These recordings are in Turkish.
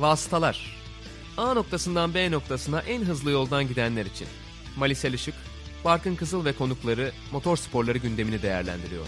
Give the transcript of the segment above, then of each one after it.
Vasıtalar A noktasından B noktasına en hızlı yoldan gidenler için. Malisel Işık, Barkın Kızıl ve konukları motor sporları gündemini değerlendiriyor.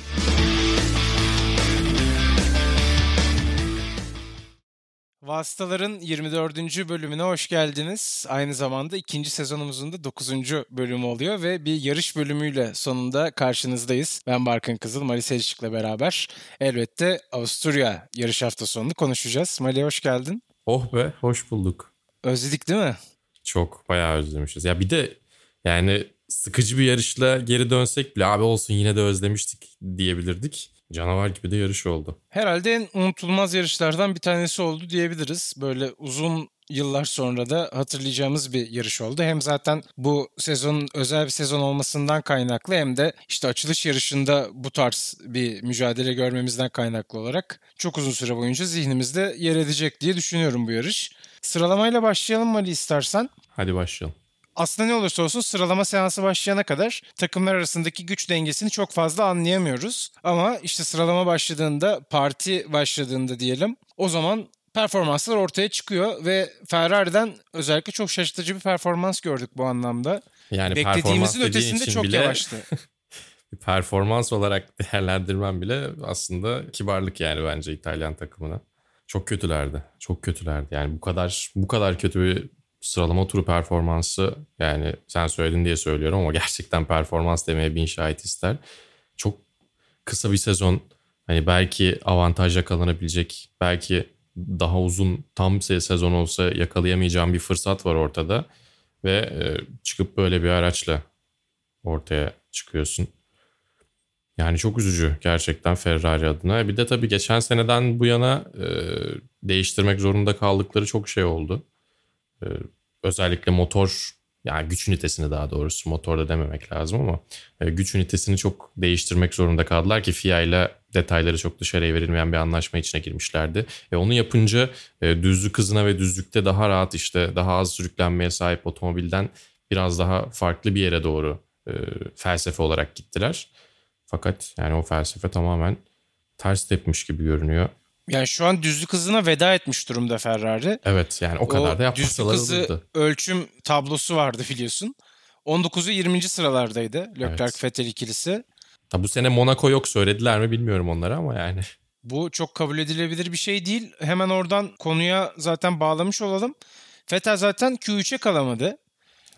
Vasıtaların 24. bölümüne hoş geldiniz. Aynı zamanda ikinci sezonumuzun da 9. bölümü oluyor ve bir yarış bölümüyle sonunda karşınızdayız. Ben Barkın Kızıl, Mali Selçuk'la beraber elbette Avusturya yarış hafta sonunu konuşacağız. Mali hoş geldin. Oh be, hoş bulduk. Özledik değil mi? Çok bayağı özlemişiz. Ya bir de yani sıkıcı bir yarışla geri dönsek bile abi olsun yine de özlemiştik diyebilirdik. Canavar gibi de yarış oldu. Herhalde en unutulmaz yarışlardan bir tanesi oldu diyebiliriz. Böyle uzun yıllar sonra da hatırlayacağımız bir yarış oldu. Hem zaten bu sezonun özel bir sezon olmasından kaynaklı hem de işte açılış yarışında bu tarz bir mücadele görmemizden kaynaklı olarak çok uzun süre boyunca zihnimizde yer edecek diye düşünüyorum bu yarış. Sıralamayla başlayalım mı Ali istersen? Hadi başlayalım. Aslında ne olursa olsun sıralama seansı başlayana kadar takımlar arasındaki güç dengesini çok fazla anlayamıyoruz. Ama işte sıralama başladığında, parti başladığında diyelim o zaman performanslar ortaya çıkıyor ve Ferrari'den özellikle çok şaşırtıcı bir performans gördük bu anlamda. Yani Beklediğimizin ötesinde çok bile, yavaştı. performans olarak değerlendirmem bile aslında kibarlık yani bence İtalyan takımına. Çok kötülerdi. Çok kötülerdi. Yani bu kadar bu kadar kötü bir sıralama turu performansı yani sen söyledin diye söylüyorum ama gerçekten performans demeye bin şahit ister. Çok kısa bir sezon hani belki avantajla kalınabilecek belki daha uzun tam sezon olsa yakalayamayacağım bir fırsat var ortada ve e, çıkıp böyle bir araçla ortaya çıkıyorsun. Yani çok üzücü gerçekten Ferrari adına. Bir de tabii geçen seneden bu yana e, değiştirmek zorunda kaldıkları çok şey oldu. E, özellikle motor yani güç ünitesini daha doğrusu motorda dememek lazım ama e, güç ünitesini çok değiştirmek zorunda kaldılar ki FIA ile detayları çok dışarıya verilmeyen bir anlaşma içine girmişlerdi. E, onu yapınca e, düzlük hızına ve düzlükte daha rahat işte daha az sürüklenmeye sahip otomobilden biraz daha farklı bir yere doğru e, felsefe olarak gittiler. Fakat yani o felsefe tamamen ters tepmiş gibi görünüyor. Yani şu an düzlük hızına veda etmiş durumda Ferrari. Evet yani o kadar o da yapmasalar düzlük hızı olurdu. ölçüm tablosu vardı biliyorsun. 19'u 20. sıralardaydı Leclerc evet. Vettel ikilisi. Tabi bu sene Monaco yok söylediler mi bilmiyorum onları ama yani. Bu çok kabul edilebilir bir şey değil. Hemen oradan konuya zaten bağlamış olalım. Vettel zaten Q3'e kalamadı.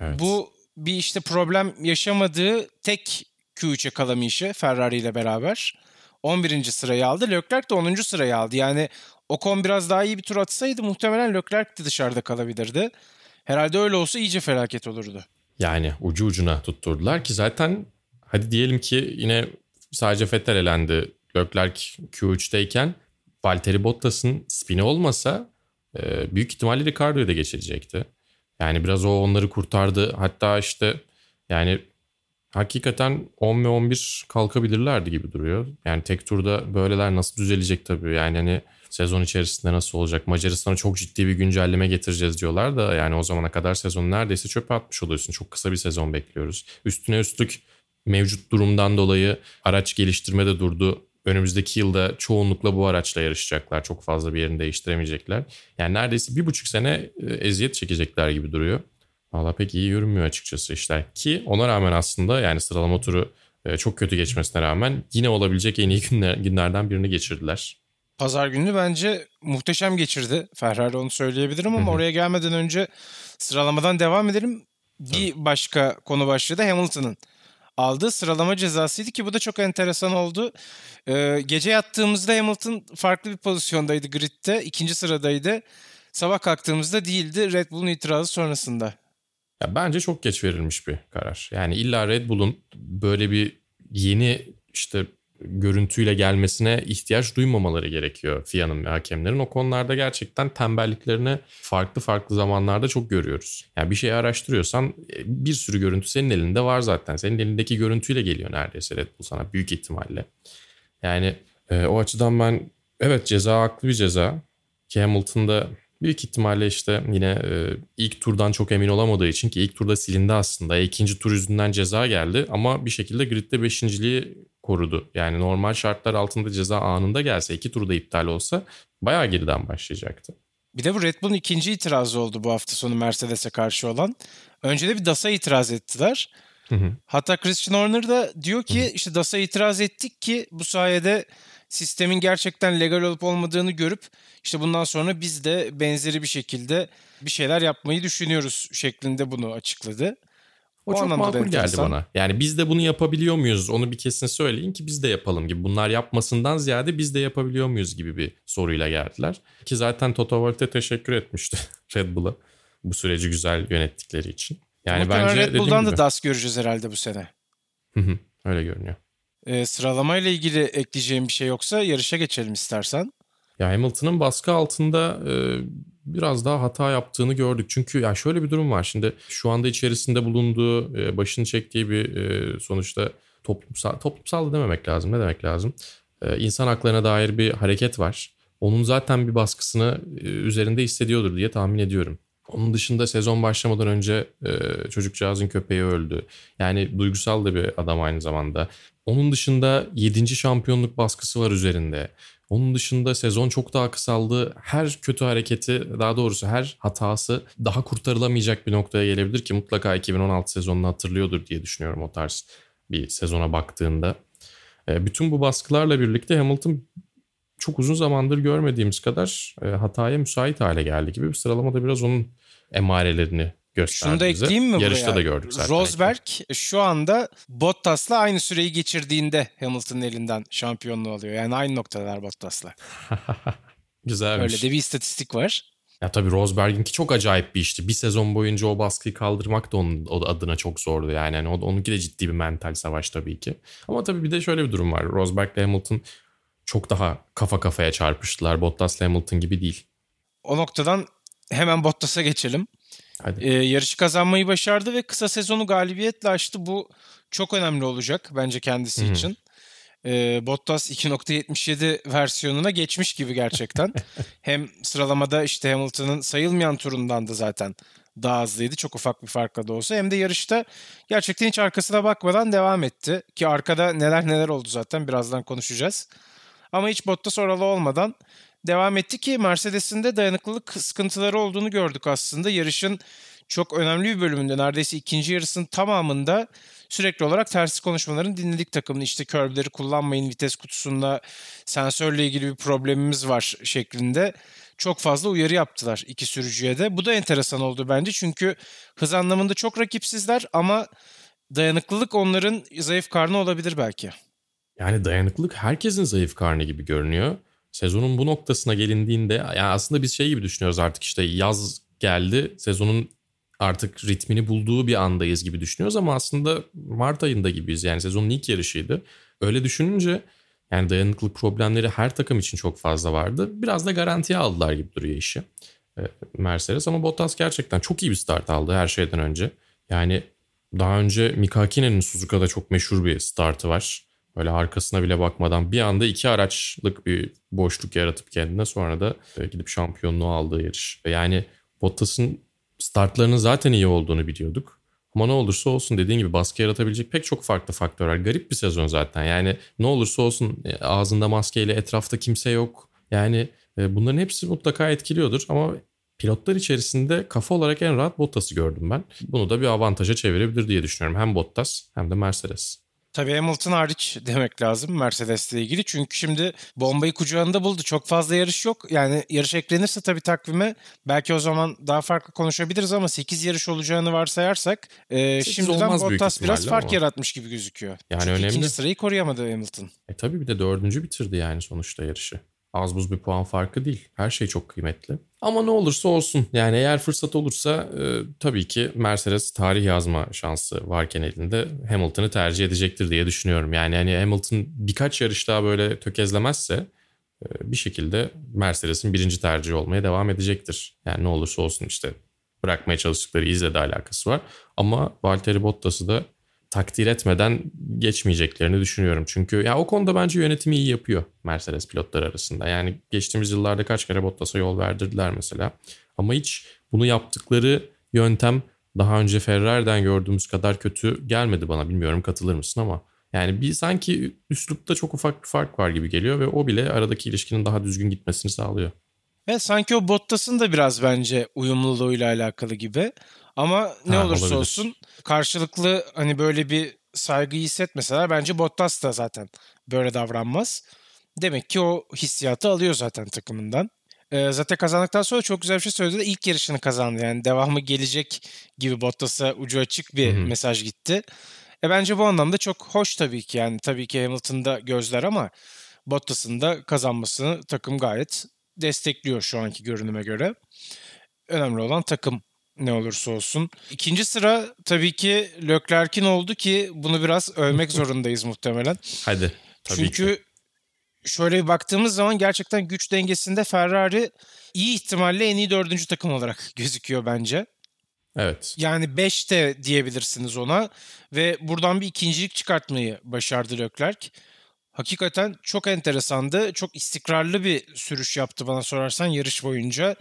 Evet. Bu bir işte problem yaşamadığı tek Q3'e kalamayışı Ferrari ile beraber. 11. sırayı aldı. Leclerc de 10. sırayı aldı. Yani Ocon biraz daha iyi bir tur atsaydı muhtemelen Leclerc de dışarıda kalabilirdi. Herhalde öyle olsa iyice felaket olurdu. Yani ucu ucuna tutturdular ki zaten hadi diyelim ki yine sadece Vettel elendi. Leclerc Q3'teyken Valtteri Bottas'ın spini olmasa e, büyük ihtimalle Ricardo'yu da geçirecekti. Yani biraz o onları kurtardı. Hatta işte yani hakikaten 10 ve 11 kalkabilirlerdi gibi duruyor. Yani tek turda böyleler nasıl düzelecek tabii. Yani hani sezon içerisinde nasıl olacak? Macaristan'a çok ciddi bir güncelleme getireceğiz diyorlar da yani o zamana kadar sezonu neredeyse çöpe atmış oluyorsun. Çok kısa bir sezon bekliyoruz. Üstüne üstlük mevcut durumdan dolayı araç geliştirme de durdu. Önümüzdeki yılda çoğunlukla bu araçla yarışacaklar. Çok fazla bir yerini değiştiremeyecekler. Yani neredeyse bir buçuk sene e, eziyet çekecekler gibi duruyor. Valla pek iyi görünmüyor açıkçası işler. Ki ona rağmen aslında yani sıralama turu e, çok kötü geçmesine rağmen yine olabilecek en iyi günler, günlerden birini geçirdiler. Pazar günü bence muhteşem geçirdi. Ferrari onu söyleyebilirim ama oraya gelmeden önce sıralamadan devam edelim. Bir Tabii. başka konu başlığı da Hamilton'ın aldığı sıralama cezasıydı ki bu da çok enteresan oldu. Ee, gece yattığımızda Hamilton farklı bir pozisyondaydı gridde. ikinci sıradaydı. Sabah kalktığımızda değildi Red Bull'un itirazı sonrasında. Ya bence çok geç verilmiş bir karar. Yani illa Red Bull'un böyle bir yeni işte görüntüyle gelmesine ihtiyaç duymamaları gerekiyor FIA'nın ve hakemlerin. O konularda gerçekten tembelliklerini farklı farklı zamanlarda çok görüyoruz. Yani bir şeyi araştırıyorsan e, bir sürü görüntü senin elinde var zaten. Senin elindeki görüntüyle geliyor neredeyse Red Bull sana büyük ihtimalle. Yani e, o açıdan ben evet ceza haklı bir ceza. Ki Hamilton'da Büyük ihtimalle işte yine e, ilk turdan çok emin olamadığı için ki ilk turda silindi aslında. İkinci tur yüzünden ceza geldi ama bir şekilde gridde beşinciliği korudu. Yani normal şartlar altında ceza anında gelse iki turda iptal olsa bayağı geriden başlayacaktı. Bir de bu Red Bull'un ikinci itirazı oldu bu hafta sonu Mercedes'e karşı olan. Önce de bir DAS'a itiraz ettiler. Hı hı. Hatta Christian Horner da diyor ki hı hı. işte DAS'a itiraz ettik ki bu sayede sistemin gerçekten legal olup olmadığını görüp işte bundan sonra biz de benzeri bir şekilde bir şeyler yapmayı düşünüyoruz şeklinde bunu açıkladı. O, o çok makul geldi bana. Yani biz de bunu yapabiliyor muyuz? Onu bir kesin söyleyin ki biz de yapalım gibi. Bunlar yapmasından ziyade biz de yapabiliyor muyuz gibi bir soruyla geldiler. Ki zaten Toto Wolff'e teşekkür etmişti Red Bull'a bu süreci güzel yönettikleri için. Yani Muhtemelen bence Red Bull'dan da DAS göreceğiz herhalde bu sene. Hı hı, öyle görünüyor. Ee, sıralamayla ilgili ekleyeceğim bir şey yoksa yarışa geçelim istersen. Ya Hamilton'ın baskı altında e, biraz daha hata yaptığını gördük. Çünkü ya şöyle bir durum var. Şimdi şu anda içerisinde bulunduğu, e, başını çektiği bir e, sonuçta toplumsal toplumsal da dememek lazım. Ne demek lazım? E, insan haklarına dair bir hareket var. Onun zaten bir baskısını e, üzerinde hissediyordur diye tahmin ediyorum. Onun dışında sezon başlamadan önce e, çocukcağızın köpeği öldü. Yani duygusal da bir adam aynı zamanda. Onun dışında 7. şampiyonluk baskısı var üzerinde. Onun dışında sezon çok daha kısaldı. Her kötü hareketi daha doğrusu her hatası daha kurtarılamayacak bir noktaya gelebilir ki mutlaka 2016 sezonunu hatırlıyordur diye düşünüyorum o tarz bir sezona baktığında. E, bütün bu baskılarla birlikte Hamilton çok uzun zamandır görmediğimiz kadar e, hataya müsait hale geldi gibi bir sıralamada biraz onun emarelerini gösterdi Şunu da ekleyeyim mi Yarışta buraya? da gördük zaten. Rosberg şu anda Bottas'la aynı süreyi geçirdiğinde Hamilton'ın elinden şampiyonluğu alıyor. Yani aynı noktalar Bottas'la. Güzelmiş. Öyle de bir istatistik var. Ya tabii Rosberg'inki çok acayip bir işti. Bir sezon boyunca o baskıyı kaldırmak da onun adına çok zordu yani. yani onunki de ciddi bir mental savaş tabii ki. Ama tabii bir de şöyle bir durum var. Rosberg ile Hamilton çok daha kafa kafaya çarpıştılar. Bottas Hamilton gibi değil. O noktadan hemen Bottas'a geçelim. Hadi. Ee, yarışı kazanmayı başardı ve kısa sezonu galibiyetle açtı. Bu çok önemli olacak bence kendisi Hı-hı. için. Ee, Bottas 2.77 versiyonuna geçmiş gibi gerçekten. hem sıralamada işte Hamilton'ın sayılmayan turundan da zaten daha hızlıydı. Çok ufak bir farkla da olsa. Hem de yarışta gerçekten hiç arkasına bakmadan devam etti. Ki arkada neler neler oldu zaten birazdan konuşacağız. Ama hiç Bottas oralı olmadan devam etti ki Mercedes'in de dayanıklılık sıkıntıları olduğunu gördük aslında. Yarışın çok önemli bir bölümünde neredeyse ikinci yarısının tamamında sürekli olarak tersi konuşmaların dinledik takımın. İşte körbleri kullanmayın vites kutusunda sensörle ilgili bir problemimiz var şeklinde çok fazla uyarı yaptılar iki sürücüye de. Bu da enteresan oldu bence çünkü hız anlamında çok rakipsizler ama dayanıklılık onların zayıf karnı olabilir belki. Yani dayanıklılık herkesin zayıf karnı gibi görünüyor. Sezonun bu noktasına gelindiğinde yani aslında biz şey gibi düşünüyoruz artık işte yaz geldi. Sezonun artık ritmini bulduğu bir andayız gibi düşünüyoruz ama aslında Mart ayında gibiyiz. Yani sezonun ilk yarışıydı. Öyle düşününce yani dayanıklılık problemleri her takım için çok fazla vardı. Biraz da garantiye aldılar gibi duruyor işi. E, Mercedes ama Bottas gerçekten çok iyi bir start aldı her şeyden önce. Yani daha önce Mika Hakinen'in Suzuka'da çok meşhur bir startı var. Böyle arkasına bile bakmadan bir anda iki araçlık bir boşluk yaratıp kendine sonra da e, gidip şampiyonluğu aldığı yarış. Yani Bottas'ın startlarının zaten iyi olduğunu biliyorduk. Ama ne olursa olsun dediğin gibi baskı yaratabilecek pek çok farklı faktör var. Garip bir sezon zaten. Yani ne olursa olsun e, ağzında maskeyle etrafta kimse yok. Yani e, bunların hepsi mutlaka etkiliyordur ama pilotlar içerisinde kafa olarak en rahat Bottas'ı gördüm ben. Bunu da bir avantaja çevirebilir diye düşünüyorum. Hem Bottas hem de Mercedes. Tabii Hamilton hariç demek lazım Mercedes'le ilgili. Çünkü şimdi bombayı kucağında buldu. Çok fazla yarış yok. Yani yarış eklenirse tabii takvime belki o zaman daha farklı konuşabiliriz ama 8 yarış olacağını varsayarsak e, şimdiden Bottas biraz fark ama. yaratmış gibi gözüküyor. Yani Çünkü önemli. ikinci sırayı koruyamadı Hamilton. E tabii bir de dördüncü bitirdi yani sonuçta yarışı az buz bir puan farkı değil. Her şey çok kıymetli. Ama ne olursa olsun yani eğer fırsat olursa e, tabii ki Mercedes tarih yazma şansı varken elinde Hamilton'ı tercih edecektir diye düşünüyorum. Yani hani Hamilton birkaç yarış daha böyle tökezlemezse e, bir şekilde Mercedes'in birinci tercihi olmaya devam edecektir. Yani ne olursa olsun işte bırakmaya çalıştıkları izle de alakası var. Ama Valtteri Bottas'ı da takdir etmeden geçmeyeceklerini düşünüyorum. Çünkü ya o konuda bence yönetimi iyi yapıyor Mercedes pilotları arasında. Yani geçtiğimiz yıllarda kaç kere Bottas'a yol verdirdiler mesela. Ama hiç bunu yaptıkları yöntem daha önce Ferrari'den gördüğümüz kadar kötü gelmedi bana. Bilmiyorum katılır mısın ama yani bir sanki üslupta çok ufak bir fark var gibi geliyor ve o bile aradaki ilişkinin daha düzgün gitmesini sağlıyor. Evet sanki o Bottas'ın da biraz bence uyumluluğuyla alakalı gibi. Ama ne Ha, olursa olabilir. olsun karşılıklı hani böyle bir saygı hissetmeseler bence Bottas da zaten böyle davranmaz. Demek ki o hissiyatı alıyor zaten takımından. Ee, zaten kazandıktan sonra çok güzel bir şey söyledi. de ilk yarışını kazandı. Yani devamı gelecek gibi Bottas'a ucu açık bir Hı hı. mesaj gitti. E bence bu anlamda çok hoş tabii ki. Yani tabii ki Hamilton'da gözler ama Bottas'ın da kazanmasını takım gayet destekliyor şu anki görünüme göre. Önemli olan takım ne olursa olsun. İkinci sıra tabii ki Leclerc'in oldu ki bunu biraz övmek zorundayız muhtemelen. Hadi. Tabii Çünkü ki. şöyle bir baktığımız zaman gerçekten güç dengesinde Ferrari iyi ihtimalle en iyi dördüncü takım olarak gözüküyor bence. Evet. Yani 5 de diyebilirsiniz ona ve buradan bir ikincilik çıkartmayı başardı Leclerc. Hakikaten çok enteresandı. Çok istikrarlı bir sürüş yaptı bana sorarsan yarış boyunca.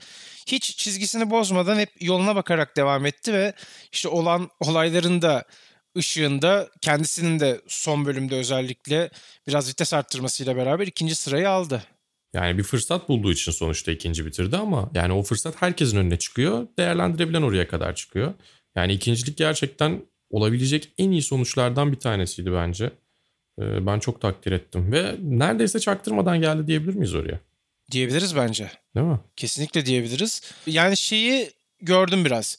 Hiç çizgisini bozmadan hep yoluna bakarak devam etti ve işte olan olayların da ışığında kendisinin de son bölümde özellikle biraz vites arttırmasıyla beraber ikinci sırayı aldı. Yani bir fırsat bulduğu için sonuçta ikinci bitirdi ama yani o fırsat herkesin önüne çıkıyor. Değerlendirebilen oraya kadar çıkıyor. Yani ikincilik gerçekten olabilecek en iyi sonuçlardan bir tanesiydi bence. Ee, Ben çok takdir ettim ve neredeyse çaktırmadan geldi diyebilir miyiz oraya? Diyebiliriz bence. Değil mi? Kesinlikle diyebiliriz. Yani şeyi gördüm biraz.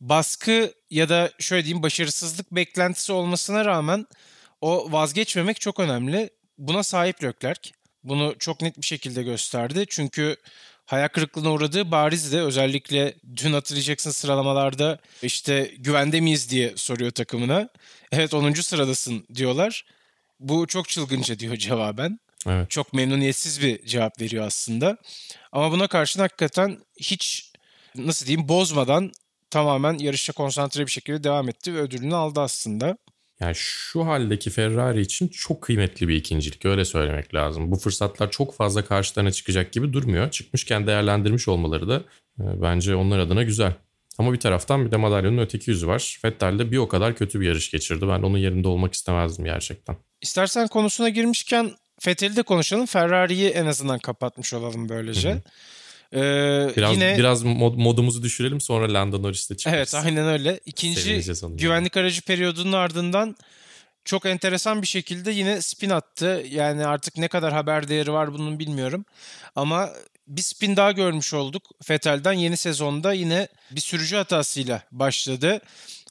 Baskı ya da şöyle diyeyim başarısızlık beklentisi olmasına rağmen o vazgeçmemek çok önemli. Buna sahip Leclerc. Bunu çok net bir şekilde gösterdi. Çünkü hayal kırıklığına uğradığı barizdi. Özellikle dün hatırlayacaksın sıralamalarda işte güvende miyiz diye soruyor takımına. Evet 10. sıradasın diyorlar. Bu çok çılgınca diyor cevaben Evet. çok memnuniyetsiz bir cevap veriyor aslında. Ama buna karşın hakikaten hiç nasıl diyeyim bozmadan tamamen yarışa konsantre bir şekilde devam etti ve ödülünü aldı aslında. Yani şu haldeki Ferrari için çok kıymetli bir ikincilik öyle söylemek lazım. Bu fırsatlar çok fazla karşılarına çıkacak gibi durmuyor. Çıkmışken değerlendirmiş olmaları da e, bence onlar adına güzel. Ama bir taraftan bir de madalyonun öteki yüzü var. Vettel de bir o kadar kötü bir yarış geçirdi. Ben onun yerinde olmak istemezdim gerçekten. İstersen konusuna girmişken Fethel'i de konuşalım. Ferrari'yi en azından kapatmış olalım böylece. Hı hı. Ee, Biraz yine biraz mod- modumuzu düşürelim sonra Lando Norris'te çıkarız. evet aynen öyle. İkinci güvenlik aracı periyodunun ardından çok enteresan bir şekilde yine spin attı. Yani artık ne kadar haber değeri var bunun bilmiyorum. Ama bir spin daha görmüş olduk. Vettel'den yeni sezonda yine bir sürücü hatasıyla başladı.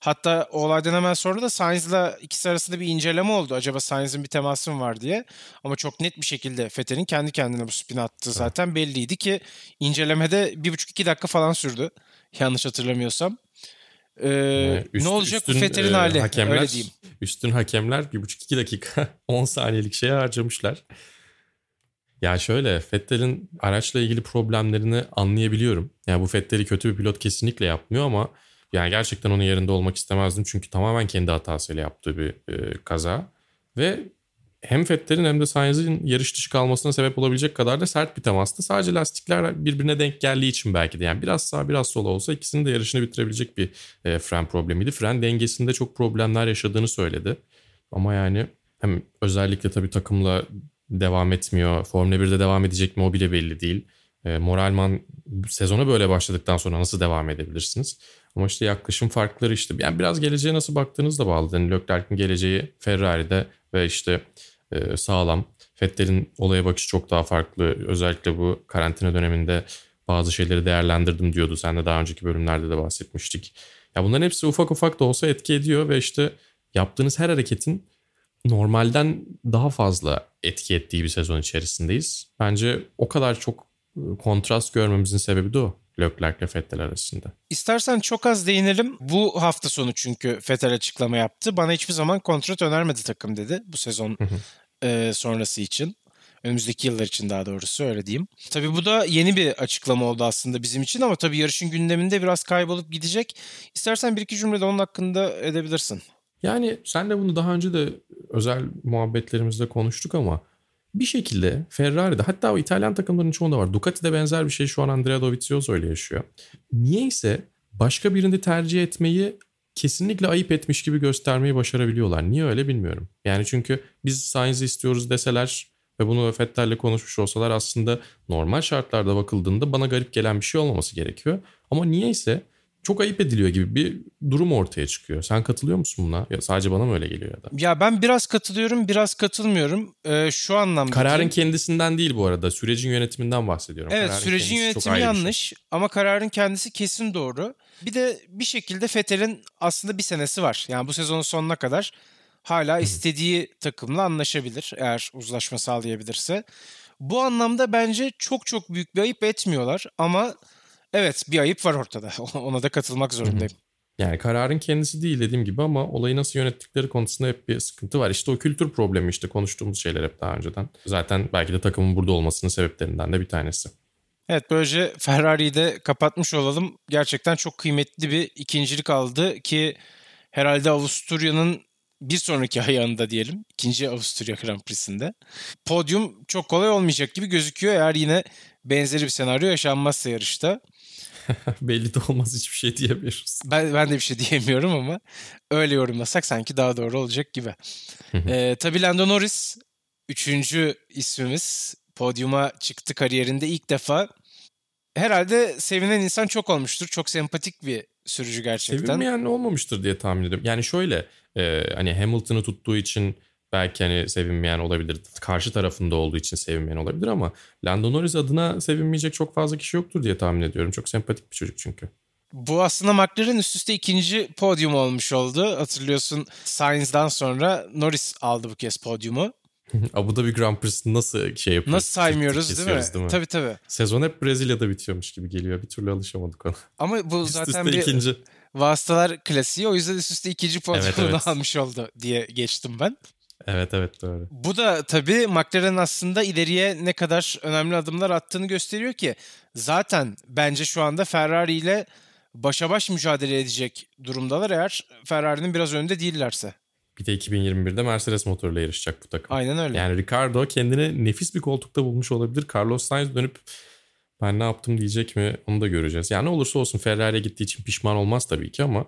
Hatta o olaydan hemen sonra da Sainz'la ikisi arasında bir inceleme oldu. Acaba Sainz'in bir teması mı var diye. Ama çok net bir şekilde Vettel'in kendi kendine bu spin attığı zaten belliydi ki incelemede bir buçuk iki dakika falan sürdü. Yanlış hatırlamıyorsam. Ee, Yani üst- ne olacak üstün, Vettel'in e, hali? Hakemler, Öyle diyeyim. Üstün hakemler 1,5-2 dakika 10 saniyelik şeye harcamışlar. Ya şöyle Vettel'in araçla ilgili problemlerini anlayabiliyorum. Yani bu Vettel'i kötü bir pilot kesinlikle yapmıyor ama yani gerçekten onun yerinde olmak istemezdim. Çünkü tamamen kendi hatasıyla yaptığı bir e, kaza. Ve hem Vettel'in hem de Sainz'in yarış dışı kalmasına sebep olabilecek kadar da sert bir temastı. Sadece lastikler birbirine denk geldiği için belki de. Yani biraz sağ biraz sol olsa ikisinin de yarışını bitirebilecek bir e, fren problemiydi. Fren dengesinde çok problemler yaşadığını söyledi. Ama yani hem özellikle tabii takımla devam etmiyor. Formula 1'de devam edecek mi o bile belli değil. E, Moralman sezona böyle başladıktan sonra nasıl devam edebilirsiniz? Ama işte yaklaşım farkları işte yani biraz geleceğe nasıl baktığınızla bağlı. Yani Leclerc'in geleceği Ferrari'de ve işte e, sağlam. Vettel'in olaya bakışı çok daha farklı. Özellikle bu karantina döneminde bazı şeyleri değerlendirdim diyordu. Sen de daha önceki bölümlerde de bahsetmiştik. Ya bunların hepsi ufak ufak da olsa etki ediyor ve işte yaptığınız her hareketin normalden daha fazla etki ettiği bir sezon içerisindeyiz. Bence o kadar çok e, kontrast görmemizin sebebi de o. Leclerc ile Vettel arasında. İstersen çok az değinelim. Bu hafta sonu çünkü Vettel açıklama yaptı. Bana hiçbir zaman kontrat önermedi takım dedi bu sezon e, sonrası için. Önümüzdeki yıllar için daha doğrusu öyle diyeyim. Tabii bu da yeni bir açıklama oldu aslında bizim için ama tabii yarışın gündeminde biraz kaybolup gidecek. İstersen bir iki cümlede onun hakkında edebilirsin. Yani sen de bunu daha önce de özel muhabbetlerimizde konuştuk ama bir şekilde Ferrari'de hatta o İtalyan takımlarının çoğunda var. Ducati'de benzer bir şey şu an Andrea Dovizioso ile yaşıyor. Niyeyse başka birini tercih etmeyi kesinlikle ayıp etmiş gibi göstermeyi başarabiliyorlar. Niye öyle bilmiyorum. Yani çünkü biz Sainz'i istiyoruz deseler ve bunu Fettel'le konuşmuş olsalar aslında normal şartlarda bakıldığında bana garip gelen bir şey olmaması gerekiyor. Ama niyeyse çok ayıp ediliyor gibi bir durum ortaya çıkıyor. Sen katılıyor musun buna? Ya sadece bana mı öyle geliyor ya da? Ya ben biraz katılıyorum, biraz katılmıyorum. Ee, şu anlamda Kararın kendisinden değil bu arada. Sürecin yönetiminden bahsediyorum. Evet, Kararın sürecin yönetimi şey. yanlış şey. ama kararın kendisi kesin doğru. Bir de bir şekilde Fettel'in aslında bir senesi var. Yani bu sezonun sonuna kadar hala istediği takımla anlaşabilir eğer uzlaşma sağlayabilirse. Bu anlamda bence çok çok büyük bir ayıp etmiyorlar ama evet bir ayıp var ortada. Ona da katılmak zorundayım. Yani kararın kendisi değil dediğim gibi ama olayı nasıl yönettikleri konusunda hep bir sıkıntı var. İşte o kültür problemi işte konuştuğumuz şeyler hep daha önceden. Zaten belki de takımın burada olmasının sebeplerinden de bir tanesi. Evet böylece Ferrari'yi de kapatmış olalım. Gerçekten çok kıymetli bir ikincilik aldı ki herhalde Avusturya'nın bir sonraki ayağında diyelim. ikinci Avusturya Grand Prix'sinde. Podyum çok kolay olmayacak gibi gözüküyor eğer yine benzeri bir senaryo yaşanmazsa yarışta. Belli de olmaz hiçbir şey diyemiyoruz. Ben, ben de bir şey diyemiyorum ama öyle yorumlasak sanki daha doğru olacak gibi. ee, tabii Lando Norris üçüncü ismimiz podyuma çıktı kariyerinde ilk defa. Herhalde sevinen insan çok olmuştur. Çok sempatik bir sürücü gerçekten. Sevinmeyen olmamıştır diye tahmin ediyorum. Yani şöyle e, hani Hamilton'ı tuttuğu için belki hani sevinmeyen olabilir. Karşı tarafında olduğu için sevinmeyen olabilir ama Lando Norris adına sevinmeyecek çok fazla kişi yoktur diye tahmin ediyorum. Çok sempatik bir çocuk çünkü. Bu aslında McLaren üst üste ikinci podyum olmuş oldu. Hatırlıyorsun Sainz'dan sonra Norris aldı bu kez podyumu. Abu Dhabi Grand Prix'si nasıl şey yapıyoruz? Nasıl saymıyoruz değil mi? değil mi? Tabii tabii. Sezon hep Brezilya'da bitiyormuş gibi geliyor. Bir türlü alışamadık ona. Ama bu üst zaten bir ikinci. vasıtalar klasiği. O yüzden üst üste ikinci podyumunu evet, evet. almış oldu diye geçtim ben. Evet evet doğru. Bu da tabii McLaren aslında ileriye ne kadar önemli adımlar attığını gösteriyor ki zaten bence şu anda Ferrari ile başa baş mücadele edecek durumdalar eğer Ferrari'nin biraz önünde değillerse. Bir de 2021'de Mercedes motoruyla yarışacak bu takım. Aynen öyle. Yani Ricardo kendini nefis bir koltukta bulmuş olabilir. Carlos Sainz dönüp ben ne yaptım diyecek mi onu da göreceğiz. Yani ne olursa olsun Ferrari'ye gittiği için pişman olmaz tabii ki ama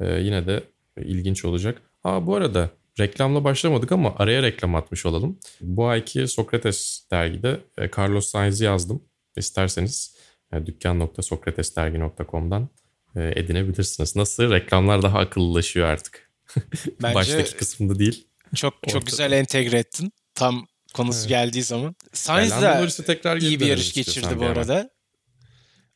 e, yine de ilginç olacak. Aa bu arada reklamla başlamadık ama araya reklam atmış olalım. Bu ayki Sokrates dergide e, Carlos Sainz'i yazdım. İsterseniz e, dükkan.sokratesdergi.com'dan e, edinebilirsiniz. Nasıl? Reklamlar daha akıllılaşıyor artık. Bence Baştaki kısımda değil. Çok Ortada. çok güzel entegre ettin. Tam konusu evet. geldiği zaman. Sainz de tekrar iyi bir yarış geçirdi bu arada.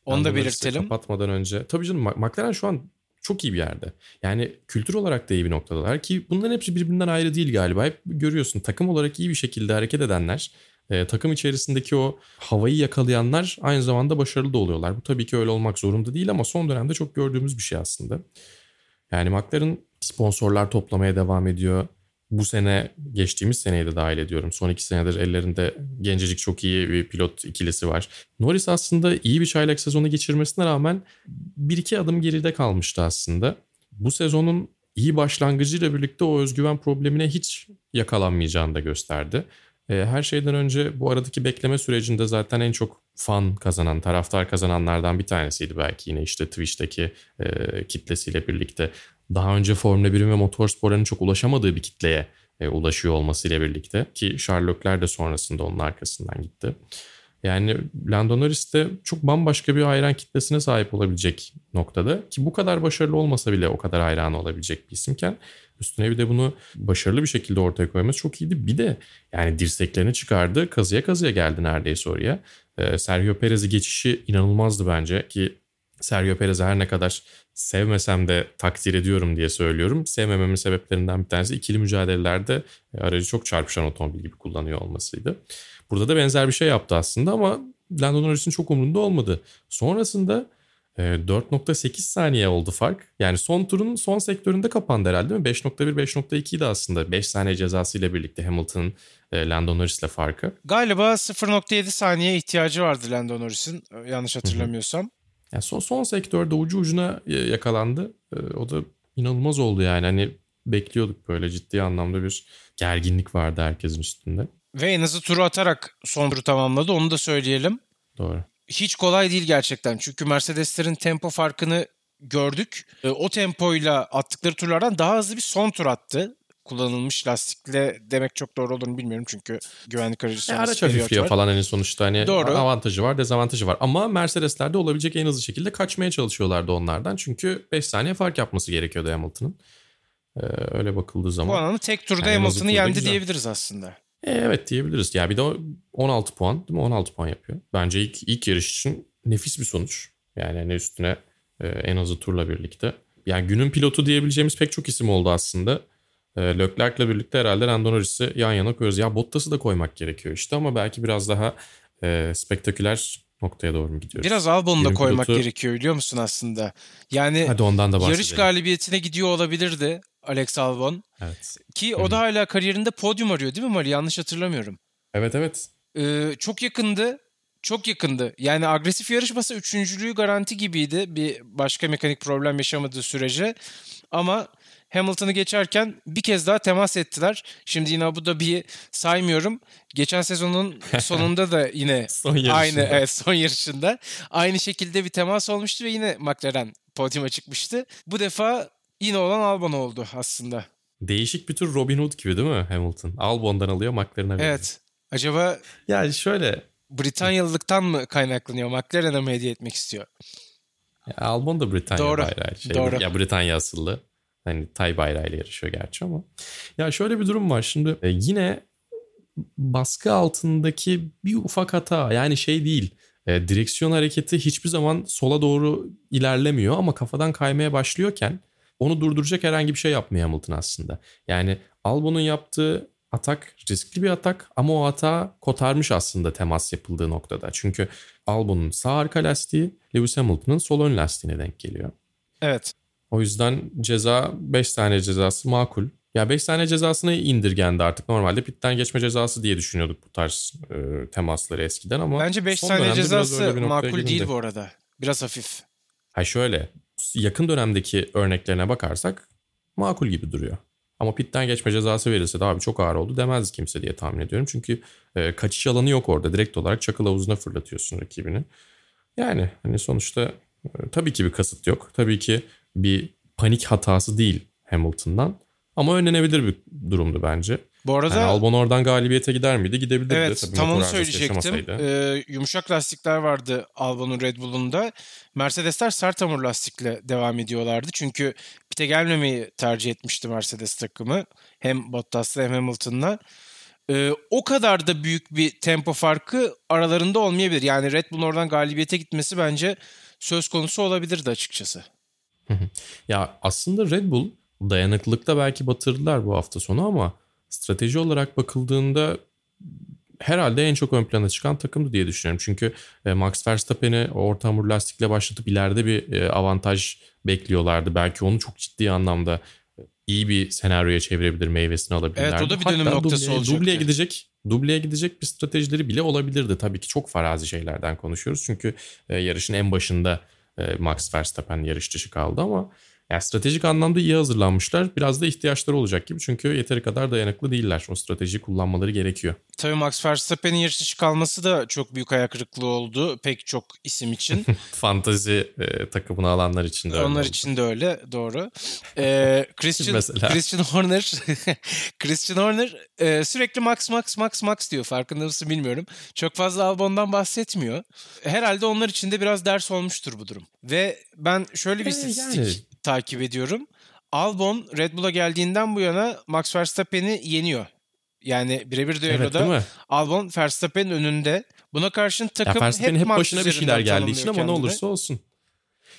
Onu da belirtelim. Kapatmadan önce. Tabii canım McLaren şu an çok iyi bir yerde. Yani kültür olarak da iyi bir noktadalar ki bunların hepsi birbirinden ayrı değil galiba. Hep görüyorsun takım olarak iyi bir şekilde hareket edenler, e, takım içerisindeki o havayı yakalayanlar aynı zamanda başarılı da oluyorlar. Bu tabii ki öyle olmak zorunda değil ama son dönemde çok gördüğümüz bir şey aslında. Yani McLaren sponsorlar toplamaya devam ediyor. Bu sene geçtiğimiz seneyi de dahil ediyorum. Son iki senedir ellerinde gencecik çok iyi bir pilot ikilisi var. Norris aslında iyi bir çaylak sezonu geçirmesine rağmen bir iki adım geride kalmıştı aslında. Bu sezonun iyi başlangıcıyla birlikte o özgüven problemine hiç yakalanmayacağını da gösterdi. Ee, her şeyden önce bu aradaki bekleme sürecinde zaten en çok fan kazanan, taraftar kazananlardan bir tanesiydi belki yine işte Twitch'teki e, kitlesiyle birlikte daha önce Formula 1'in ve motorsporların çok ulaşamadığı bir kitleye e, ulaşıyor olmasıyla birlikte ki Sherlockler de sonrasında onun arkasından gitti. Yani Lando Norris de çok bambaşka bir hayran kitlesine sahip olabilecek noktada ki bu kadar başarılı olmasa bile o kadar hayran olabilecek bir isimken üstüne bir de bunu başarılı bir şekilde ortaya koyması çok iyiydi. Bir de yani dirseklerini çıkardı kazıya kazıya geldi neredeyse oraya. Ee, Sergio Perez'i geçişi inanılmazdı bence ki Sergio Perez'i her ne kadar sevmesem de takdir ediyorum diye söylüyorum. Sevmememin sebeplerinden bir tanesi ikili mücadelelerde e, aracı çok çarpışan otomobil gibi kullanıyor olmasıydı. Burada da benzer bir şey yaptı aslında ama Lando Norris'in çok umurunda olmadı. Sonrasında 4.8 e, saniye oldu fark. Yani son turun son sektöründe kapandı herhalde değil mi? 5.1 5.2 de aslında 5 saniye cezasıyla birlikte Hamilton'ın e, Lando Norris'le farkı. Galiba 0.7 saniye ihtiyacı vardı Lando Norris'in yanlış hatırlamıyorsam. Yani son, son sektörde ucu ucuna e, yakalandı. E, o da inanılmaz oldu yani. Hani bekliyorduk böyle ciddi anlamda bir gerginlik vardı herkesin üstünde. Ve en hızlı turu atarak son turu tamamladı onu da söyleyelim. Doğru. Hiç kolay değil gerçekten. Çünkü Mercedeslerin tempo farkını gördük. E, o tempoyla attıkları turlardan daha hızlı bir son tur attı. Kullanılmış lastikle demek çok doğru olur mu bilmiyorum çünkü güvenlik aracı E, sonrası araç hafifliyor falan hani sonuçta hani Doğru. avantajı var dezavantajı var. Ama Mercedes'lerde olabilecek en hızlı şekilde kaçmaya çalışıyorlardı onlardan. Çünkü 5 saniye fark yapması gerekiyordu Hamilton'ın. Ee, öyle bakıldığı zaman. Bu anlamda tek turda Yani Hamilton'ı yendi güzel. diyebiliriz aslında. E, evet diyebiliriz. Ya bir de o 16 puan değil mi? 16 puan yapıyor. Bence ilk, ilk yarış için nefis bir sonuç. Yani hani üstüne e, en azı turla birlikte. Yani günün pilotu diyebileceğimiz pek çok isim oldu aslında. E, Leclerc'le birlikte herhalde Lando Norris'i yan yana koyuyoruz. Ya Bottas'ı da koymak gerekiyor işte ama belki biraz daha e, spektaküler noktaya doğru mu gidiyoruz? Biraz Albon'u da koymak pilotu- gerekiyor biliyor musun aslında? Yani Hadi ondan da bahsedelim. yarış galibiyetine gidiyor olabilirdi Alex Albon. Evet. Ki o da hala kariyerinde podyum arıyor değil mi Mali? Yanlış hatırlamıyorum. Evet evet. Ee, çok yakındı. Çok yakındı. Yani agresif yarışmasa üçüncülüğü garanti gibiydi bir başka mekanik problem yaşamadığı sürece. Ama Hamilton'ı geçerken bir kez daha temas ettiler. Şimdi yine Abu Dhabi'yi saymıyorum. Geçen sezonun sonunda da yine Son yarışında. aynı evet, son yarışında aynı şekilde bir temas olmuştu ve yine McLaren podyuma çıkmıştı. Bu defa yine olan Albon oldu aslında. Değişik bir tür Robin Hood gibi değil mi Hamilton? Albon'dan alıyor McLaren'a veriyor. Evet. Acaba Yani şöyle Britanyalılıktan mı kaynaklanıyor? McLaren'a mı hediye etmek istiyor? Ya Albon da Britanya Doğru, bayrağı. Şey, doğru. Ya Britanya asıllı. Hani Tay bayrağıyla yarışıyor gerçi ama. Ya şöyle bir durum var şimdi. e, yine baskı altındaki bir ufak hata. Yani şey değil. e, direksiyon hareketi hiçbir zaman sola doğru ilerlemiyor ama kafadan kaymaya başlıyorken onu durduracak herhangi bir şey yapmıyor Hamilton aslında. Yani Albon'un yaptığı atak riskli bir atak ama o hata kotarmış aslında temas yapıldığı noktada. Çünkü Albon'un sağ arka lastiği Lewis Hamilton'ın sol ön lastiğine denk geliyor. Evet. O yüzden ceza 5 tane cezası makul. Ya 5 tane cezasını indirgendi artık. Normalde pitten geçme cezası diye düşünüyorduk bu tarz e, temasları eskiden ama Bence 5 son tane cezası makul gelindi. değil bu arada. Biraz hafif. Ha şöyle yakın dönemdeki örneklerine bakarsak makul gibi duruyor. Ama pitten geçme cezası verilse de abi çok ağır oldu demez kimse diye tahmin ediyorum. Çünkü e, kaçış alanı yok orada. Direkt olarak çakıl havuzuna fırlatıyorsun rakibini. Yani hani sonuçta e, tabii ki bir kasıt yok. Tabii ki bir panik hatası değil Hamilton'dan. Ama önlenebilir bir durumdu bence. Bu arada Yani Albon oradan galibiyete gider miydi? Gidebilirdi. evet Tabii tam onu söyleyecektim. Ee, yumuşak lastikler vardı Albon'un Red Bull'unda. Mercedesler sert hamur lastikle devam ediyorlardı. Çünkü pite gelmemeyi tercih etmişti Mercedes takımı. Hem Bottas'la hem Hamilton'la. Ee, o kadar da büyük bir tempo farkı aralarında olmayabilir. Yani Red Bull'un oradan galibiyete gitmesi bence söz konusu olabilirdi açıkçası. Ya aslında Red Bull dayanıklılıkta belki batırdılar bu hafta sonu ama strateji olarak bakıldığında herhalde en çok ön plana çıkan takımdı diye düşünüyorum. Çünkü e, Max Verstappen'i orta hamur lastikle başlatıp ileride bir e, avantaj bekliyorlardı. Belki onu çok ciddi anlamda iyi bir senaryoya çevirebilir, meyvesini alabilirlerdi. Evet, o da bir dönüm Hatta noktası dubleye, olacaktı. Dubleye gidecek, dubleye gidecek bir stratejileri bile olabilirdi. Tabii ki çok farazi şeylerden konuşuyoruz. Çünkü e, yarışın en başında e, Max Verstappen yarış dışı kaldı ama yani stratejik anlamda iyi hazırlanmışlar. Biraz da ihtiyaçları olacak gibi. Çünkü yeteri kadar dayanıklı değiller. O stratejiyi kullanmaları gerekiyor. Tabii Max Verstappen'in yarış dışı kalması da çok büyük ayak kırıklığı oldu pek çok isim için. Fantazi e, takımını alanlar için de öyle Onlar oldu. için de öyle doğru. Ee, Christian. Christian Horner Christian Horner e, sürekli Max Max Max Max diyor farkında mısın bilmiyorum. Çok fazla Albon'dan bahsetmiyor. Herhalde onlar için de biraz ders olmuştur bu durum. Ve ben şöyle bir E, istatistik yani. Takip ediyorum. Albon Red Bull'a geldiğinden bu yana Max Verstappen'i yeniyor. Yani birebir Evet düelloda mi? Albon Verstappen'in önünde. Buna karşın Ya takım Verstappen'in hep, hep Max başına bir şeyler geldiği için ama ne olursa olsun.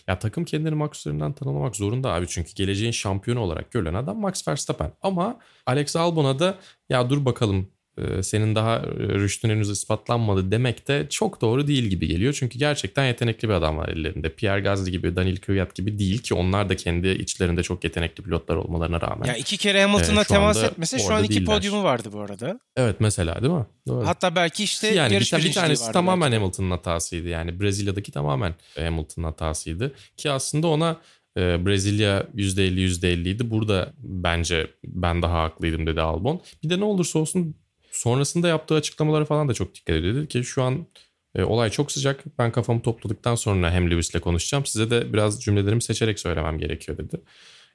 Ya takım kendini Max üzerinden tanımlamak zorunda abi. Çünkü geleceğin şampiyonu olarak görülen adam Max Verstappen. Ama Alex Albon'a da ya dur bakalım senin daha e, rüştün henüz ispatlanmadı demek de çok doğru değil gibi geliyor. Çünkü gerçekten yetenekli bir adam var ellerinde. Pierre Gasly gibi, Daniel Kvyat gibi değil ki onlar da kendi içlerinde çok yetenekli pilotlar olmalarına rağmen. Ya iki kere Hamilton'a şu temas etmese şu an iki değiller. podyumu vardı bu arada. Evet mesela değil mi? Doğru. Hatta belki işte yani bir, yarış bir birinciliği tanesi vardı tamamen belki. Hamilton'ın hatasıydı. Yani Brezilya'daki tamamen Hamilton'ın hatasıydı. Ki aslında ona e, Brezilya %50 %50 idi. Burada bence ben daha haklıydım dedi Albon. Bir de ne olursa olsun sonrasında yaptığı açıklamalara falan da çok dikkat ediyor. Dedi ki şu an e, olay çok sıcak. Ben kafamı topladıktan sonra hem Lewis'le konuşacağım. Size de biraz cümlelerimi seçerek söylemem gerekiyor dedi.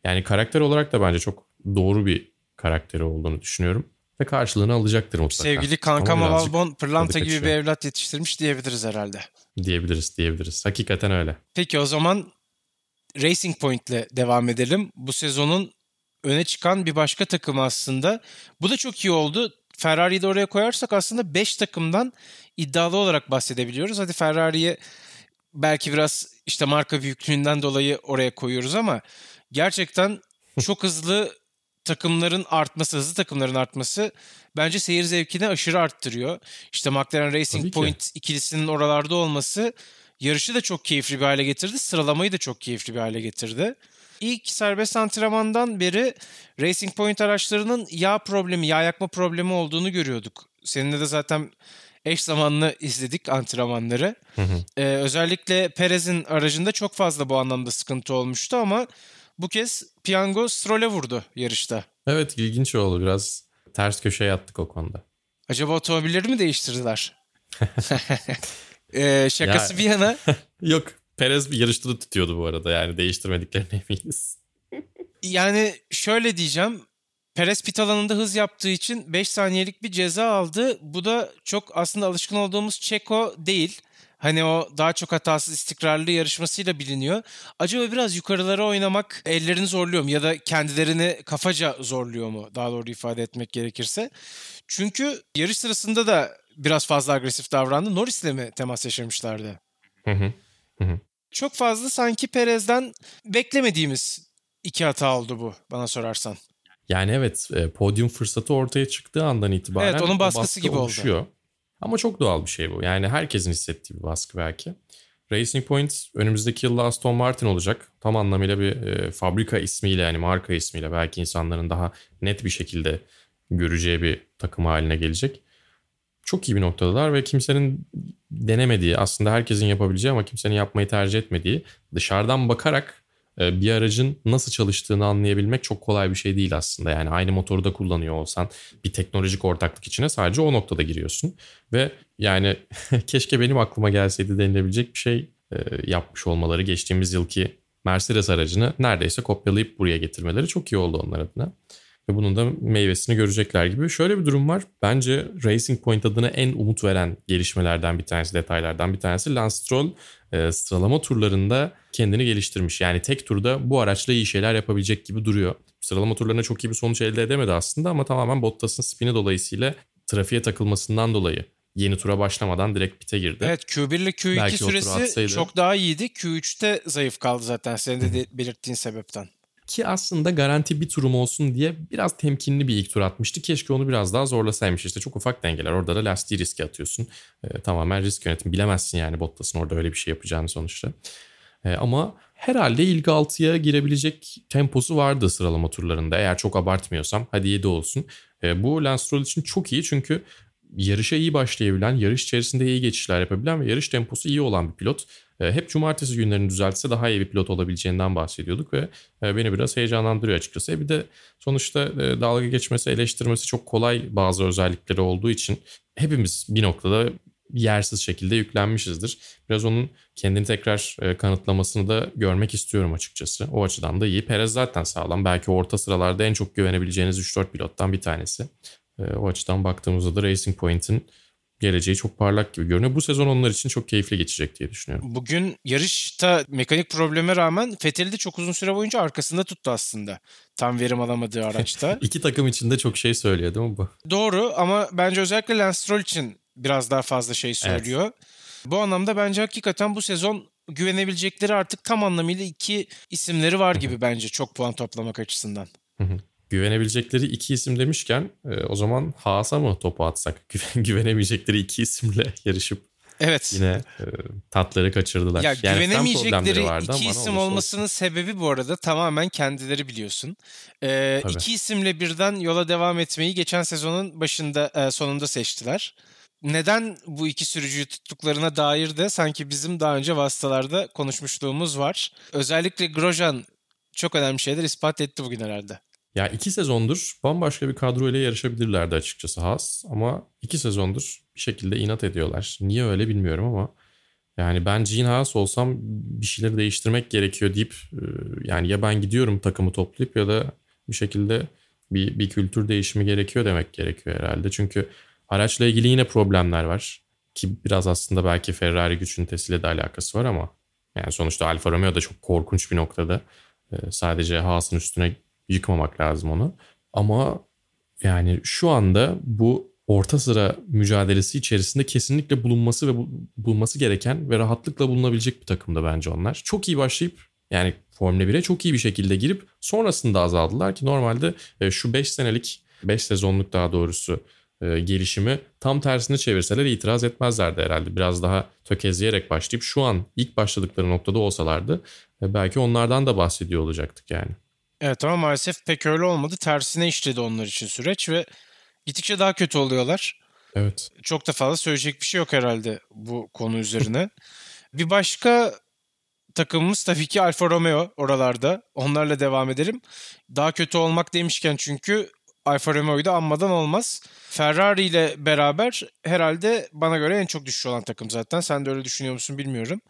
Yani karakter olarak da bence çok doğru bir karakteri olduğunu düşünüyorum. Ve karşılığını alacaktır mutlaka. Sevgili kankam Albon pırlanta gibi bir evlat yetiştirmiş diyebiliriz herhalde. Diyebiliriz diyebiliriz. Hakikaten öyle. Peki o zaman Racing Point'le devam edelim. Bu sezonun öne çıkan bir başka takım aslında. Bu da çok iyi oldu. Ferrari'yi de oraya koyarsak aslında 5 takımdan iddialı olarak bahsedebiliyoruz. Hadi Ferrari'yi belki biraz işte marka büyüklüğünden dolayı oraya koyuyoruz ama gerçekten çok hızlı takımların artması, hızlı takımların artması bence seyir zevkini aşırı arttırıyor. İşte McLaren Racing Tabii ki. Point ikilisinin oralarda olması yarışı da çok keyifli bir hale getirdi. Sıralamayı da çok keyifli bir hale getirdi. İlk serbest antrenmandan beri Racing Point araçlarının yağ problemi, yağ yakma problemi olduğunu görüyorduk. Seninle de zaten eş zamanlı izledik antrenmanları. Ee, özellikle Perez'in aracında çok fazla bu anlamda sıkıntı olmuştu ama bu kez Piango Stroll'e vurdu yarışta. Evet ilginç oldu. Biraz ters köşeye yattık o konuda. Acaba otomobilleri mi değiştirdiler? Ee, şakası Ya- bir yana Yok Perez bir yarışta da tutuyordu bu arada. Yani değiştirmediklerine eminiz. yani şöyle diyeceğim. Perez pit alanında hız yaptığı için 5 saniyelik bir ceza aldı. Bu da çok aslında alışkın olduğumuz Checo değil. Hani o daha çok hatasız istikrarlı yarışmasıyla biliniyor. Acaba biraz yukarılara oynamak ellerini zorluyor mu? Ya da kendilerini kafaca zorluyor mu? Daha doğru ifade etmek gerekirse. Çünkü yarış sırasında da biraz fazla agresif davrandı. Norris'le mi temas yaşamışlardı? Hı hı. Çok fazla sanki Perez'den beklemediğimiz iki hata oldu bu bana sorarsan. Yani evet e, podyum fırsatı ortaya çıktığı andan itibaren Evet, onun baskısı baskı gibi oldu. oluşuyor. Ama çok doğal bir şey bu. Yani herkesin hissettiği bir baskı belki. Racing Point önümüzdeki yılda Aston Martin olacak. Tam anlamıyla bir e, fabrika ismiyle yani marka ismiyle belki insanların daha net bir şekilde göreceği bir takım haline gelecek. Çok iyi bir noktadalar ve kimsenin denemediği aslında herkesin yapabileceği ama kimsenin yapmayı tercih etmediği dışarıdan bakarak e, bir aracın nasıl çalıştığını anlayabilmek çok kolay bir şey değil aslında. Yani aynı motoru da kullanıyor olsan bir teknolojik ortaklık içine sadece o noktada giriyorsun. Ve yani keşke benim aklıma gelseydi denilebilecek bir şey e, yapmış olmaları geçtiğimiz yılki Mercedes aracını neredeyse kopyalayıp buraya getirmeleri çok iyi oldu onlar adına. Ve bunun da meyvesini görecekler gibi. Şöyle bir durum var. Bence Racing Point adına en umut veren gelişmelerden bir tanesi, detaylardan bir tanesi Lance Stroll e, sıralama turlarında kendini geliştirmiş. Yani tek turda bu araçla iyi şeyler yapabilecek gibi duruyor. Sıralama turlarına çok iyi bir sonuç elde edemedi aslında ama tamamen Bottas'ın spini dolayısıyla trafiğe takılmasından dolayı yeni tura başlamadan direkt pite girdi. Evet Q1 ile Q2 Belki süresi çok daha iyiydi. Q3'te zayıf kaldı zaten senin de belirttiğin sebepten. Ki aslında garanti bir turum olsun diye biraz temkinli bir ilk tur atmıştı. Keşke onu biraz daha zorlasaymış. İşte çok ufak dengeler. Orada da lastiği riske atıyorsun. Ee, tamamen risk yönetimi. Bilemezsin yani Bottas'ın orada öyle bir şey yapacağını sonuçta. Ee, ama herhalde ilk 6'ya girebilecek temposu vardı sıralama turlarında. Eğer çok abartmıyorsam hadi 7 olsun. Ee, bu Lance Stroll için çok iyi çünkü yarışa iyi başlayabilen, yarış içerisinde iyi geçişler yapabilen ve yarış temposu iyi olan bir pilot. E, Hep cumartesi günlerini düzeltse daha iyi bir pilot olabileceğinden bahsediyorduk ve e, beni biraz heyecanlandırıyor açıkçası. E, Bir de sonuçta dalga geçmesi, eleştirmesi çok kolay bazı özellikleri olduğu için hepimiz bir noktada yersiz şekilde yüklenmişizdir. Biraz onun kendini tekrar kanıtlamasını da görmek istiyorum açıkçası. O açıdan da iyi. Perez zaten sağlam. Belki orta sıralarda en çok güvenebileceğiniz 3-4 pilottan bir tanesi. E, O açıdan baktığımızda da Racing Point'in geleceği çok parlak gibi görünüyor. Bu sezon onlar için çok keyifli geçecek diye düşünüyorum. Bugün yarışta mekanik probleme rağmen Vettel'i de çok uzun süre boyunca arkasında tuttu aslında. Tam verim alamadığı araçta. İki takım için de çok şey söylüyor değil mi bu? Doğru ama bence özellikle Lance Stroll için biraz daha fazla şey söylüyor. Bu anlamda bence hakikaten bu sezon güvenebilecekleri artık tam anlamıyla iki isimleri var gibi bence çok puan toplamak açısından. Güvenebilecekleri iki isim demişken e, o zaman Haas'a mı topu atsak? Güven- Güvenemeyecekleri iki isimle yarışıp Evet. yine e, tatları kaçırdılar. Ya Yani güvenemeyecekleri vardı iki isim olmasının sebebi bu arada tamamen kendileri biliyorsun. Ee, iki isimle birden yola devam etmeyi geçen sezonun başında e, sonunda seçtiler. Neden bu iki sürücüyü tuttuklarına dair de sanki bizim daha önce vasıtalarda konuşmuşluğumuz var. Özellikle Grosjean çok önemli şeyler ispat etti bugün herhalde. Ya iki sezondur bambaşka bir kadro ile yarışabilirlerdi açıkçası Haas. Ama iki sezondur bir şekilde inat ediyorlar. Niye öyle bilmiyorum ama yani ben Gene Haas olsam bir şeyleri değiştirmek gerekiyor deyip e, yani ya ben gidiyorum takımı toplayıp ya da bir şekilde Bir, bir kültür değişimi gerekiyor demek gerekiyor herhalde. Çünkü araçla ilgili yine problemler var. Ki biraz aslında belki Ferrari güç ünitesiyle de alakası var ama yani sonuçta Alfa Romeo da çok korkunç bir noktada. Ee, sadece Haas'ın üstüne yıkmamak lazım onu. Ama yani şu anda bu orta sıra mücadelesi içerisinde kesinlikle bulunması ve bulunması gereken ve rahatlıkla bulunabilecek bir takımda bence onlar. Çok iyi başlayıp yani Formula 1'e çok iyi bir şekilde girip sonrasında azaldılar ki normalde e, şu 5 senelik 5 sezonluk daha doğrusu e, gelişimi tam tersine çevirseler itiraz etmezlerdi herhalde. Biraz daha tökezleyerek başlayıp şu an ilk başladıkları noktada olsalardı e, belki onlardan da bahsediyor olacaktık yani. Evet ama maalesef pek öyle olmadı. Tersine işledi onlar için süreç ve gittikçe daha kötü oluyorlar. Evet. Çok da fazla söyleyecek bir şey yok herhalde bu konu üzerine. bir başka takımımız tabii ki Alfa Romeo oralarda. Onlarla devam edelim. Daha kötü olmak demişken çünkü Alfa Romeo'yu da anmadan olmaz. Ferrari ile beraber herhalde bana göre en çok düşüş olan takım zaten. Sen de öyle düşünüyor musun bilmiyorum.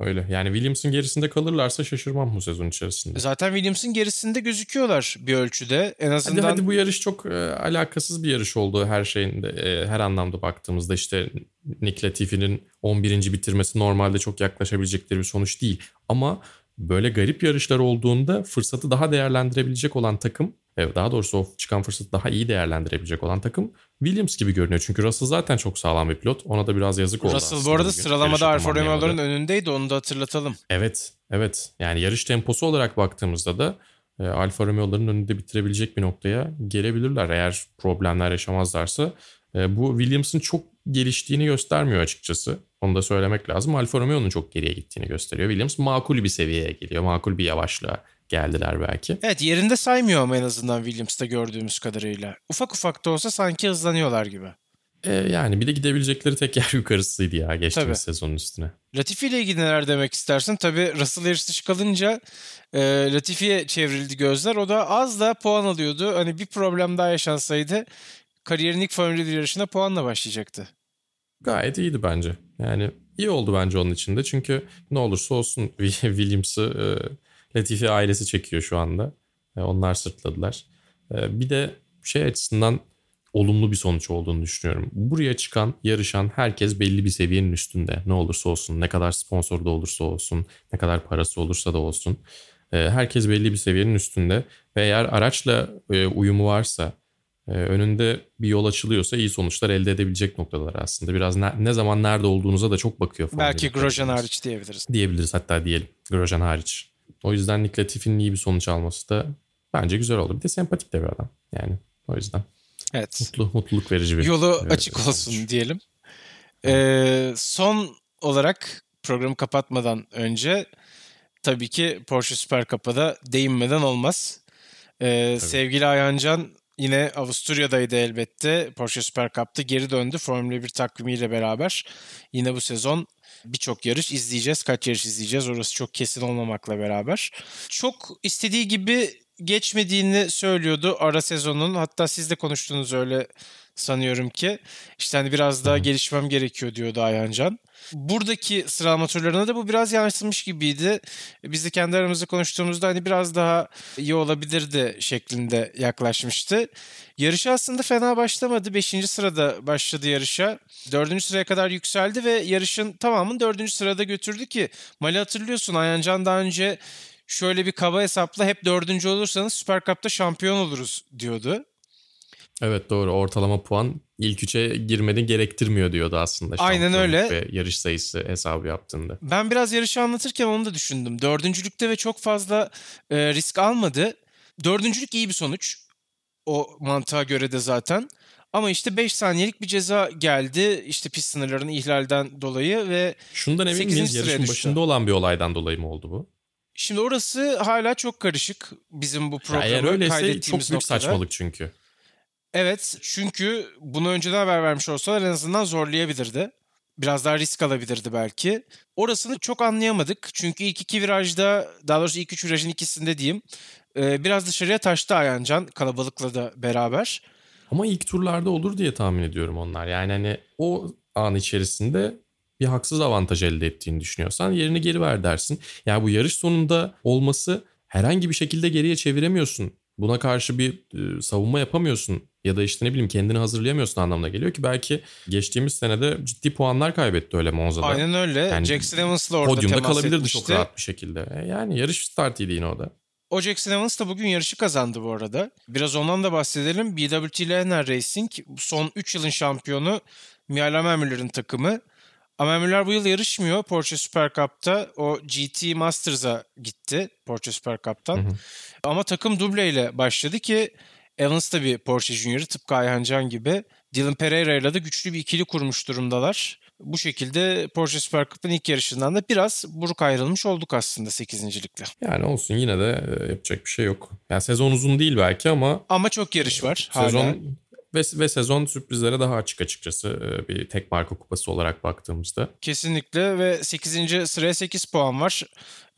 Öyle. Yani Williams'ın gerisinde kalırlarsa şaşırmam bu sezon içerisinde. Zaten Williams'ın gerisinde gözüküyorlar bir ölçüde. En azından hadi, hadi bu yarış çok e, alakasız bir yarış oldu her şeyinde e, her anlamda baktığımızda işte Nick Latifi'nin 11. bitirmesi normalde çok yaklaşabilecekleri bir sonuç değil. Ama böyle garip yarışlar olduğunda fırsatı daha değerlendirebilecek olan takım daha doğrusu o çıkan fırsatı daha iyi değerlendirebilecek olan takım Williams gibi görünüyor. Çünkü Russell zaten çok sağlam bir pilot. Ona da biraz yazık oldu Russell bu arada sıralamada Alfa Romeo'ların önündeydi. Onu da hatırlatalım. Evet. Evet. Yani yarış temposu olarak baktığımızda da e, Alfa Romeo'ların önünde bitirebilecek bir noktaya gelebilirler. Eğer problemler yaşamazlarsa e, bu Williams'ın çok geliştiğini göstermiyor açıkçası. Onu da söylemek lazım. Alfa Romeo'nun çok geriye gittiğini gösteriyor. Williams makul bir seviyeye geliyor. Makul bir yavaşlığa geldiler belki. Evet yerinde saymıyor ama en azından Williams'ta gördüğümüz kadarıyla. Ufak ufak da olsa sanki hızlanıyorlar gibi. E, yani bir de gidebilecekleri tek yer yukarısıydı ya geçtiğimiz Tabii. sezonun üstüne. Latifi ile ilgili neler demek istersin? Tabii Russell yarış dışı kalınca e, Latifi'ye çevrildi gözler. O da az da puan alıyordu. Hani bir problem daha yaşansaydı kariyerin ilk Formula 1 yarışına puanla başlayacaktı. Gayet iyiydi bence. Yani iyi oldu bence onun için de. Çünkü ne olursa olsun Williams'ı e, Latifi ailesi çekiyor şu anda. E, onlar sırtladılar. E, bir de şey açısından olumlu bir sonuç olduğunu düşünüyorum. Buraya çıkan, yarışan herkes belli bir seviyenin üstünde. Ne olursa olsun, ne kadar sponsor da olursa olsun, ne kadar parası olursa da olsun. E, herkes belli bir seviyenin üstünde. Ve eğer araçla uyumu varsa, önünde bir yol açılıyorsa iyi sonuçlar elde edebilecek noktalar aslında. Biraz ne, ne zaman nerede olduğunuza da çok bakıyor. Belki Grosjean hariç diyebiliriz. Diyebiliriz hatta diyelim. Grosjean hariç. O yüzden Nick Latifi'nin iyi bir sonuç alması da bence güzel oldu. Bir de sempatik de bir adam. Yani o yüzden. Evet. Mutlu, mutluluk verici bir. Yolu evet, açık olsun sonuç. diyelim. Ee, son olarak programı kapatmadan önce tabii ki Porsche Süper Cup'a değinmeden olmaz. Ee, sevgili Ayhancan yine Avusturya'daydı elbette. Porsche Süper Cup'ta geri döndü Formula 1 takvimiyle beraber. Yine bu sezon birçok yarış izleyeceğiz. Kaç yarış izleyeceğiz orası çok kesin olmamakla beraber. Çok istediği gibi geçmediğini söylüyordu ara sezonun. Hatta siz de konuştunuz öyle sanıyorum ki. İşte hani biraz daha gelişmem gerekiyor diyordu Ayhancan. Buradaki sıralama turlarına da bu biraz yansımış gibiydi. Biz de kendi aramızda konuştuğumuzda hani biraz daha iyi olabilirdi şeklinde yaklaşmıştı. Yarışa aslında fena başlamadı. Beşinci sırada başladı yarışa. Dördüncü sıraya kadar yükseldi ve yarışın tamamını dördüncü sırada götürdü ki Mali hatırlıyorsun Ayhancan daha önce şöyle bir kaba hesapla hep dördüncü olursanız Süper Cup'ta şampiyon oluruz diyordu. Evet doğru ortalama puan ilk üçe girmeni gerektirmiyor diyordu aslında. Aynen öyle. Ve yarış sayısı hesabı yaptığında. Ben biraz yarışı anlatırken onu da düşündüm. Dördüncülükte ve çok fazla e, risk almadı. Dördüncülük iyi bir sonuç. O mantığa göre de zaten. Ama işte 5 saniyelik bir ceza geldi. İşte pist sınırlarının ihlalden dolayı ve Şundan emin miyiz yarışın başında olan bir olaydan dolayı mı oldu bu? Şimdi orası hala çok karışık bizim bu programı ya eğer öyleyse çok büyük noktada. saçmalık çünkü. Evet çünkü bunu önceden haber vermiş olsalar en azından zorlayabilirdi. Biraz daha risk alabilirdi belki. Orasını çok anlayamadık. Çünkü ilk iki virajda, daha doğrusu ilk üç virajın ikisinde diyeyim. Biraz dışarıya taştı Ayancan kalabalıkla da beraber. Ama ilk turlarda olur diye tahmin ediyorum onlar. Yani hani o an içerisinde bir haksız avantaj elde ettiğini düşünüyorsan yerini geri ver dersin. Yani bu yarış sonunda olması herhangi bir şekilde geriye çeviremiyorsun buna karşı bir e, savunma yapamıyorsun ya da işte ne bileyim kendini hazırlayamıyorsun anlamına geliyor ki belki geçtiğimiz senede ciddi puanlar kaybetti öyle Monza'da. Aynen öyle. Yani Jackson Evans da orada Podyumda temas kalabilirdi etmişti. çok rahat bir şekilde. E, Yani yarış startıydı yine o da. O Jackson Evans da bugün yarışı kazandı bu arada. Biraz ondan da bahsedelim. BWT Lehner Racing son 3 yılın şampiyonu Mihail Amemüller'in takımı. Amemüller bu yıl yarışmıyor Porsche Super Cup'ta. O GT Masters'a gitti Porsche Super Cup'tan. Hı hı. Ama takım dubleyle başladı ki Evans da bir Porsche Junior'ı tıpkı Ayhan Can gibi. Dylan Pereira ile de güçlü bir ikili kurmuş durumdalar. Bu şekilde Porsche Super Cup'ın ilk yarışından da biraz buruk ayrılmış olduk aslında 8. Yani olsun yine de e, yapacak bir şey yok. Yani sezon uzun değil belki ama Ama çok yarış var hala. sezon ve, ve sezon sürprizlere daha açık açıkçası e, bir tek marka kupası olarak baktığımızda. Kesinlikle ve 8. sıraya 8 puan var.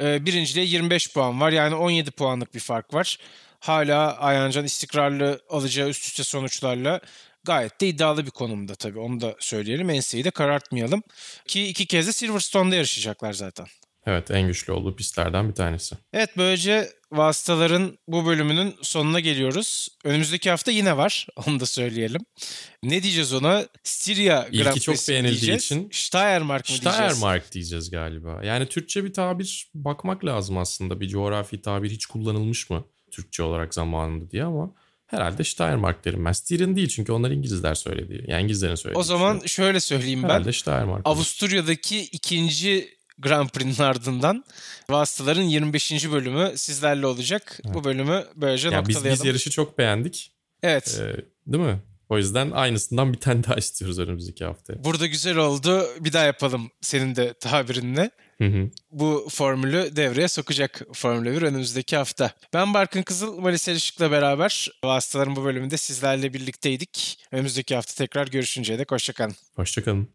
Ee, Birinciliğe 25 puan var. Yani 17 puanlık bir fark var. Hala Ayancan istikrarlı alacağı üst üste sonuçlarla gayet de iddialı bir konumda tabii. Onu da söyleyelim. Enseyi de karartmayalım. Ki iki kez de Silverstone'da yarışacaklar zaten. Evet en güçlü olduğu pistlerden bir tanesi. Evet böylece vasıtaların bu bölümünün sonuna geliyoruz. Önümüzdeki hafta yine var. Onu da söyleyelim. Ne diyeceğiz ona? Styria İlki Grand çok beğenildiği diyeceğiz? için- Steiermark mı diyeceğiz? Steiermark diyeceğiz galiba. Yani Türkçe bir tabir bakmak lazım aslında. Bir coğrafi tabir hiç kullanılmış mı Türkçe olarak zamanında diye ama herhalde Steiermark derim ben. Styrian değil çünkü onlar İngilizler söyledi. Yani İngilizlerin söylediği. O zaman bir şey. şöyle söyleyeyim ben. herhalde Steiermark. Avusturya'daki ikinci Grand Prix'nin ardından Vasıtaların 25. bölümü sizlerle olacak. Bu bölümü böylece ya biz, noktalayalım. biz yarışı çok beğendik. Evet. Ee, değil mi? O yüzden aynısından bir tane daha istiyoruz önümüzdeki haftaya. Burada güzel oldu. Bir daha yapalım senin de tabirinle. Hı hı. Bu formülü devreye sokacak Formula 1 önümüzdeki hafta. Ben Barkın Kızıl, Malis Elişik'le beraber Vasıtaların bu bölümünde sizlerle birlikteydik. Önümüzdeki hafta tekrar görüşünceye dek hoşçakalın. Hoşçakalın.